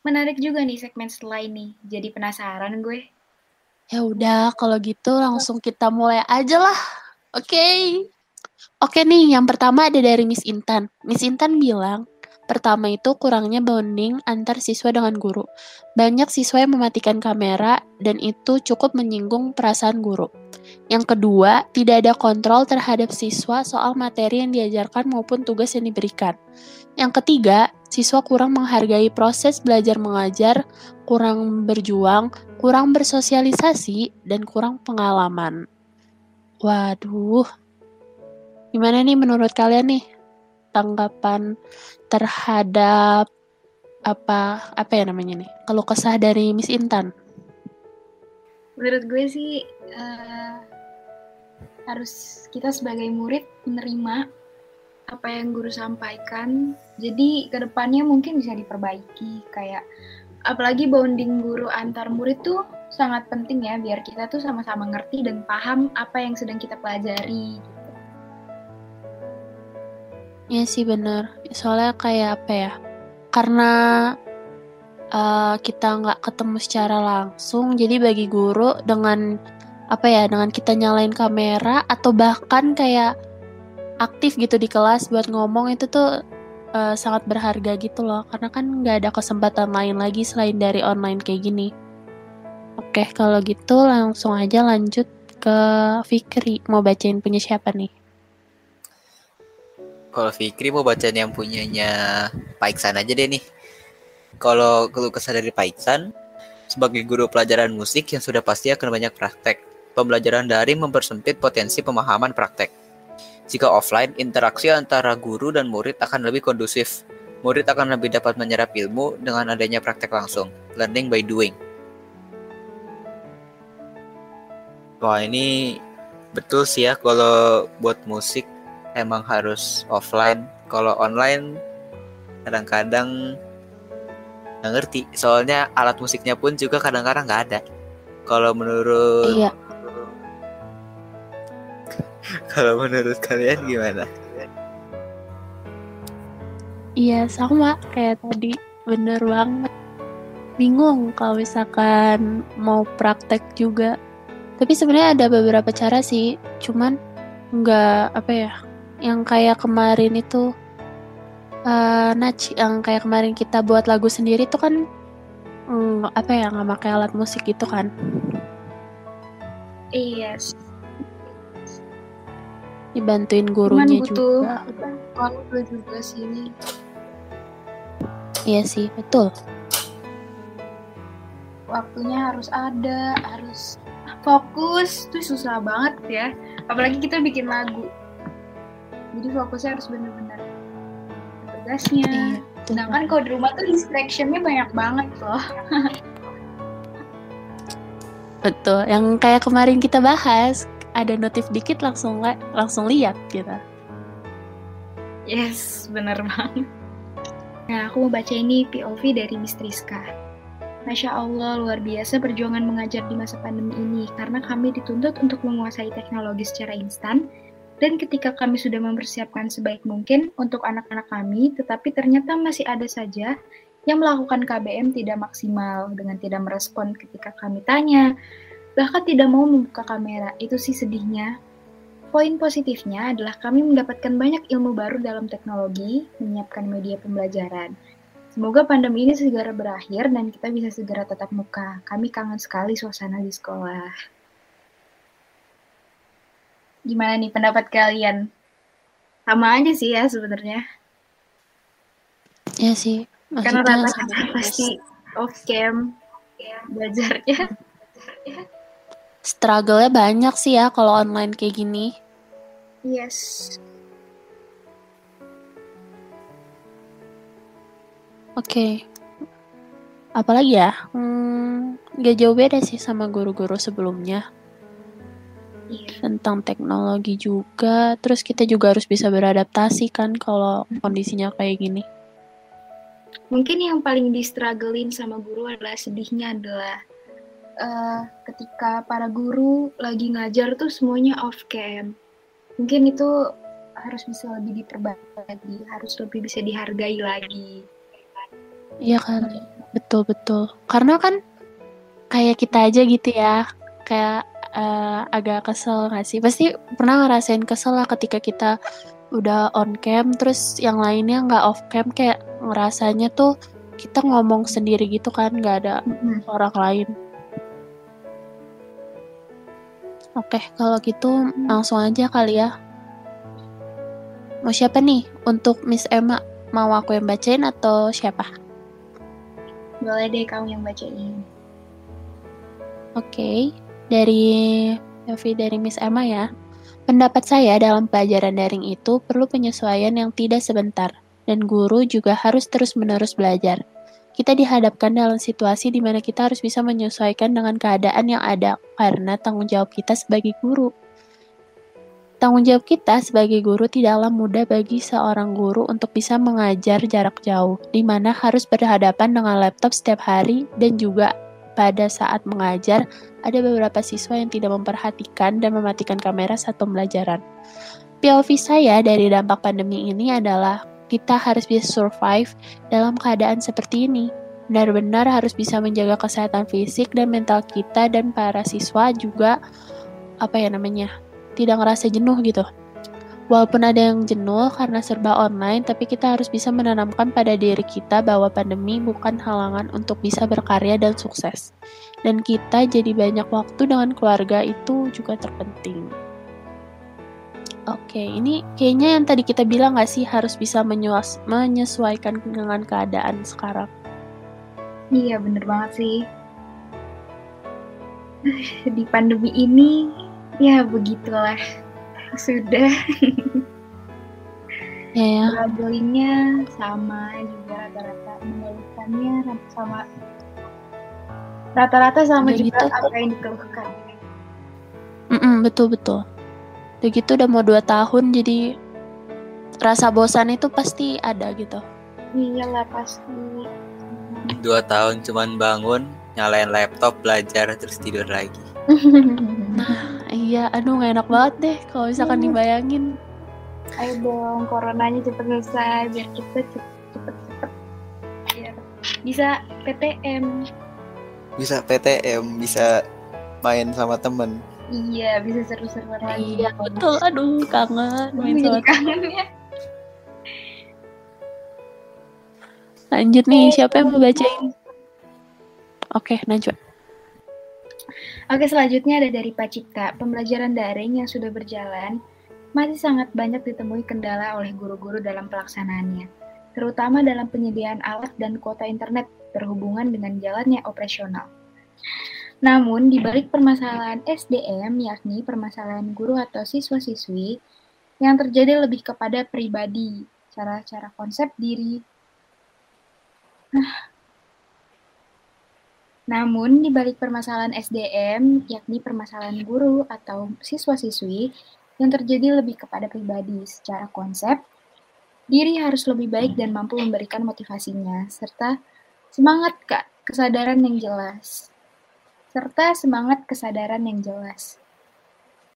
Menarik juga nih segmen setelah ini. Jadi penasaran gue. Ya udah, kalau gitu langsung kita mulai aja lah. Oke. Okay. Oke nih, yang pertama ada dari Miss Intan. Miss Intan bilang, Pertama itu kurangnya bonding antar siswa dengan guru. Banyak siswa yang mematikan kamera dan itu cukup menyinggung perasaan guru. Yang kedua, tidak ada kontrol terhadap siswa soal materi yang diajarkan maupun tugas yang diberikan. Yang ketiga, siswa kurang menghargai proses belajar mengajar, kurang berjuang, kurang bersosialisasi, dan kurang pengalaman. Waduh, gimana nih menurut kalian nih? Tanggapan terhadap apa apa ya namanya nih? Kalau kesah dari Miss Intan. Menurut gue sih uh, harus kita sebagai murid menerima apa yang guru sampaikan jadi ke depannya mungkin bisa diperbaiki kayak apalagi bonding guru antar murid tuh sangat penting ya biar kita tuh sama-sama ngerti dan paham apa yang sedang kita pelajari Iya sih bener. Soalnya kayak apa ya? Karena uh, kita nggak ketemu secara langsung, jadi bagi guru dengan apa ya? Dengan kita nyalain kamera atau bahkan kayak aktif gitu di kelas buat ngomong itu tuh uh, sangat berharga gitu loh. Karena kan nggak ada kesempatan lain lagi selain dari online kayak gini. Oke, kalau gitu langsung aja lanjut ke Fikri. Mau bacain punya siapa nih? Kalau Fikri mau baca yang punyanya Pak Iksan aja deh nih. Kalau keluh kesah dari Pak Iksan, sebagai guru pelajaran musik yang sudah pasti akan banyak praktek. Pembelajaran daring mempersempit potensi pemahaman praktek. Jika offline, interaksi antara guru dan murid akan lebih kondusif. Murid akan lebih dapat menyerap ilmu dengan adanya praktek langsung. Learning by doing. Wah ini betul sih ya kalau buat musik emang harus offline kalau online kadang-kadang nggak ngerti soalnya alat musiknya pun juga kadang-kadang nggak ada kalau menurut iya. Kalau menurut kalian gimana? Iya sama kayak tadi. Bener banget. Bingung kalau misalkan mau praktek juga. Tapi sebenarnya ada beberapa cara sih. Cuman nggak apa ya yang kayak kemarin itu uh, Nach yang kayak kemarin kita buat lagu sendiri itu kan mm, apa ya nggak pakai alat musik gitu kan? Iya yes. Dibantuin gurunya butuh, juga. kalau juga sini iya sih betul. Waktunya harus ada harus fokus. Tuh susah banget ya. Apalagi kita bikin lagu. Jadi fokusnya harus benar-benar tugasnya. Iya, sedangkan kalau di rumah tuh distractionnya banyak banget loh. Betul yang kayak kemarin kita bahas ada notif dikit langsung langsung lihat kita yes bener banget. Nah aku mau baca ini POV dari Miss Triska Masya Allah, luar biasa perjuangan mengajar di masa pandemi ini karena kami dituntut untuk menguasai teknologi secara instan dan ketika kami sudah mempersiapkan sebaik mungkin untuk anak-anak kami, tetapi ternyata masih ada saja yang melakukan KBM tidak maksimal dengan tidak merespon ketika kami tanya, bahkan tidak mau membuka kamera. Itu sih sedihnya. Poin positifnya adalah kami mendapatkan banyak ilmu baru dalam teknologi, menyiapkan media pembelajaran. Semoga pandemi ini segera berakhir dan kita bisa segera tatap muka. Kami kangen sekali suasana di sekolah. Gimana nih pendapat kalian? Sama aja sih ya sebenarnya. Ya sih. Karena rata-rata pasti off cam belajarnya. Struggle-nya banyak sih ya kalau online kayak gini. Yes. Oke. Okay. Apalagi ya? Hmm, gak jauh beda sih sama guru-guru sebelumnya iya. tentang teknologi juga terus kita juga harus bisa beradaptasi kan kalau kondisinya kayak gini mungkin yang paling distrugglin sama guru adalah sedihnya adalah uh, ketika para guru lagi ngajar tuh semuanya off cam mungkin itu harus bisa lebih diperbaiki harus lebih bisa dihargai lagi iya kan betul betul. Karena kan kayak kita aja gitu ya, kayak uh, agak kesel gak sih? Pasti pernah ngerasain kesel lah ketika kita udah on cam, terus yang lainnya nggak off cam, kayak ngerasanya tuh kita ngomong sendiri gitu kan, nggak ada Mm-mm. orang lain. Oke, kalau gitu langsung aja kali ya. Mau siapa nih untuk Miss Emma? Mau aku yang bacain atau siapa? Boleh deh kamu yang bacain. Oke, dari Yofi dari Miss Emma ya. Pendapat saya dalam pelajaran daring itu perlu penyesuaian yang tidak sebentar, dan guru juga harus terus-menerus belajar. Kita dihadapkan dalam situasi di mana kita harus bisa menyesuaikan dengan keadaan yang ada, karena tanggung jawab kita sebagai guru. Tanggung jawab kita sebagai guru tidaklah mudah bagi seorang guru untuk bisa mengajar jarak jauh, di mana harus berhadapan dengan laptop setiap hari dan juga pada saat mengajar, ada beberapa siswa yang tidak memperhatikan dan mematikan kamera saat pembelajaran. POV saya dari dampak pandemi ini adalah kita harus bisa survive dalam keadaan seperti ini. Benar-benar harus bisa menjaga kesehatan fisik dan mental kita dan para siswa juga apa ya namanya tidak ngerasa jenuh gitu. Walaupun ada yang jenuh karena serba online, tapi kita harus bisa menanamkan pada diri kita bahwa pandemi bukan halangan untuk bisa berkarya dan sukses. Dan kita jadi banyak waktu dengan keluarga itu juga terpenting. Oke, ini kayaknya yang tadi kita bilang nggak sih harus bisa menyuas, menyesuaikan dengan keadaan sekarang. Iya bener banget sih. Di pandemi ini ya begitulah sudah Ya ya. sama juga rata-rata mengeluhkannya sama rata-rata sama Udah juga gitu. apa yang dikeluhkan. Mm-mm, betul betul. Udah gitu udah mau dua tahun jadi rasa bosan itu pasti ada gitu. Iyalah pasti. Dua tahun cuman bangun, nyalain laptop, belajar, terus tidur lagi. Iya, aduh gak enak banget deh kalau misalkan Iya. dibayangin. Ayo dong, coronanya cepet selesai biar kita cepet cepet cepet biar bisa PTM. Bisa PTM, bisa main sama temen. Iya, bisa seru-seruan lagi. Iya betul, aduh kangen main Jadi kangen ya. Lanjut nih, siapa yang mau bacain? Oke, Najwa. Oke, selanjutnya ada dari Pak Cipta. Pembelajaran daring yang sudah berjalan masih sangat banyak ditemui kendala oleh guru-guru dalam pelaksanaannya, terutama dalam penyediaan alat dan kuota internet berhubungan dengan jalannya operasional. Namun, di balik permasalahan SDM, yakni permasalahan guru atau siswa-siswi, yang terjadi lebih kepada pribadi, cara-cara konsep diri. Namun, di balik permasalahan SDM, yakni permasalahan guru atau siswa-siswi, yang terjadi lebih kepada pribadi secara konsep, diri harus lebih baik dan mampu memberikan motivasinya, serta semangat kak, kesadaran yang jelas. Serta semangat kesadaran yang jelas.